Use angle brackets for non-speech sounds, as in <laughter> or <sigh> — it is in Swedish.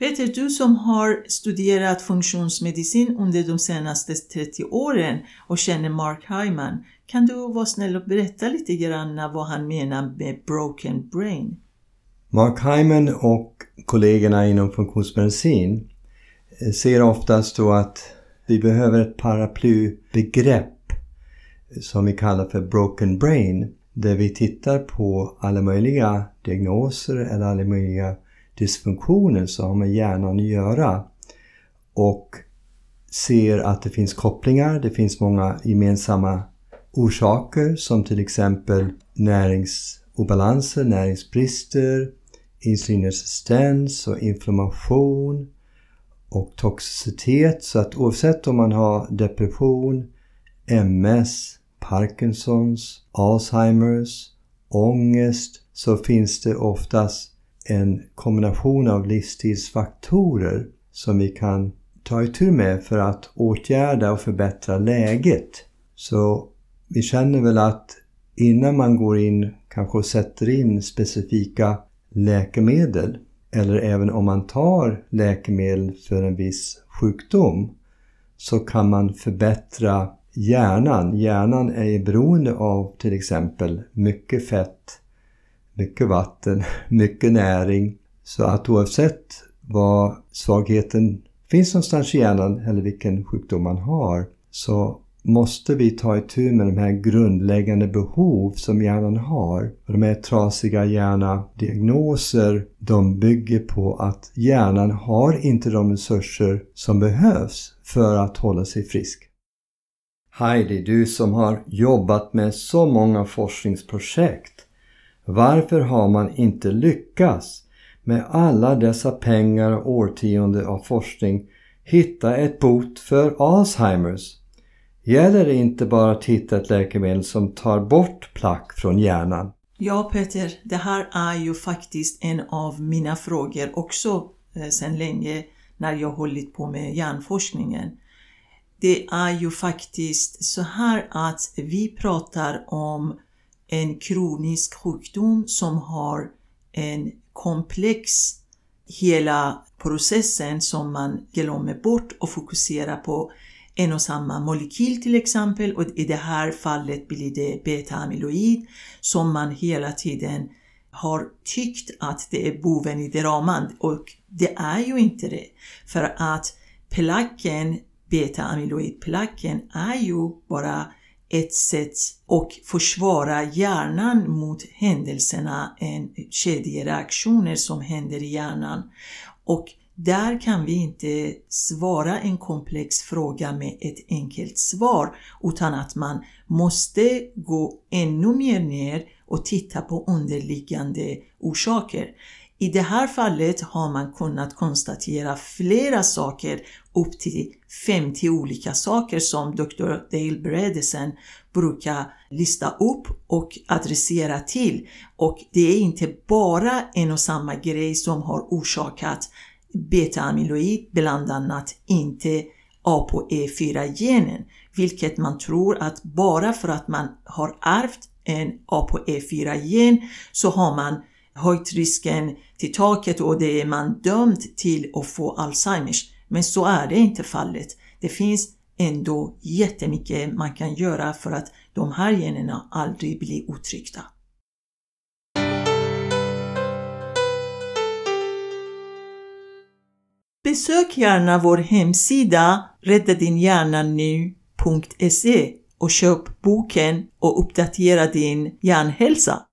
Peter, du som har studerat funktionsmedicin under de senaste 30 åren och känner Mark Hyman, kan du vara snäll och berätta lite grann vad han menar med broken brain? Mark Hyman och kollegorna inom funktionsmedicin eh, ser oftast då att vi behöver ett paraplybegrepp som vi kallar för broken brain där vi tittar på alla möjliga diagnoser eller alla möjliga dysfunktioner som har med hjärnan att göra och ser att det finns kopplingar, det finns många gemensamma orsaker som till exempel näringsobalanser, näringsbrister, insulinresistens och inflammation och toxicitet. Så att oavsett om man har depression, MS, Parkinsons, Alzheimers, ångest så finns det oftast en kombination av livsstilsfaktorer som vi kan ta itu med för att åtgärda och förbättra läget. Så vi känner väl att innan man går in kanske och sätter in specifika läkemedel eller även om man tar läkemedel för en viss sjukdom så kan man förbättra hjärnan. Hjärnan är beroende av till exempel mycket fett, mycket vatten, <laughs> mycket näring. Så att oavsett var svagheten finns någonstans i hjärnan eller vilken sjukdom man har så måste vi ta itu med de här grundläggande behov som hjärnan har. Och de här trasiga hjärnadiagnoser, de bygger på att hjärnan har inte de resurser som behövs för att hålla sig frisk. Heidi, du som har jobbat med så många forskningsprojekt. Varför har man inte lyckats med alla dessa pengar och årtionden av forskning hitta ett bot för Alzheimers Gäller det inte bara att hitta ett läkemedel som tar bort plack från hjärnan? Ja Peter, det här är ju faktiskt en av mina frågor också eh, sedan länge när jag hållit på med hjärnforskningen. Det är ju faktiskt så här att vi pratar om en kronisk sjukdom som har en komplex hela processen som man glömmer bort och fokuserar på en och samma molekyl till exempel och i det här fallet blir det beta-amyloid som man hela tiden har tyckt att det är boven i dramat och det är ju inte det. För att placken, beta-amyloidplacken är ju bara ett sätt att försvara hjärnan mot händelserna, en kedjereaktioner som händer i hjärnan. Och där kan vi inte svara en komplex fråga med ett enkelt svar utan att man måste gå ännu mer ner och titta på underliggande orsaker. I det här fallet har man kunnat konstatera flera saker, upp till 50 olika saker som Dr. Dale Bredesen brukar lista upp och adressera till. Och det är inte bara en och samma grej som har orsakat beta-amyloid, bland annat inte ApoE4-genen, vilket man tror att bara för att man har ärvt en ApoE4-gen så har man höjt risken till taket och det är man dömd till att få Alzheimers. Men så är det inte fallet. Det finns ändå jättemycket man kan göra för att de här generna aldrig blir uttryckta. Besök gärna vår hemsida räddadinhjärnanu.se och köp boken och uppdatera din hjärnhälsa.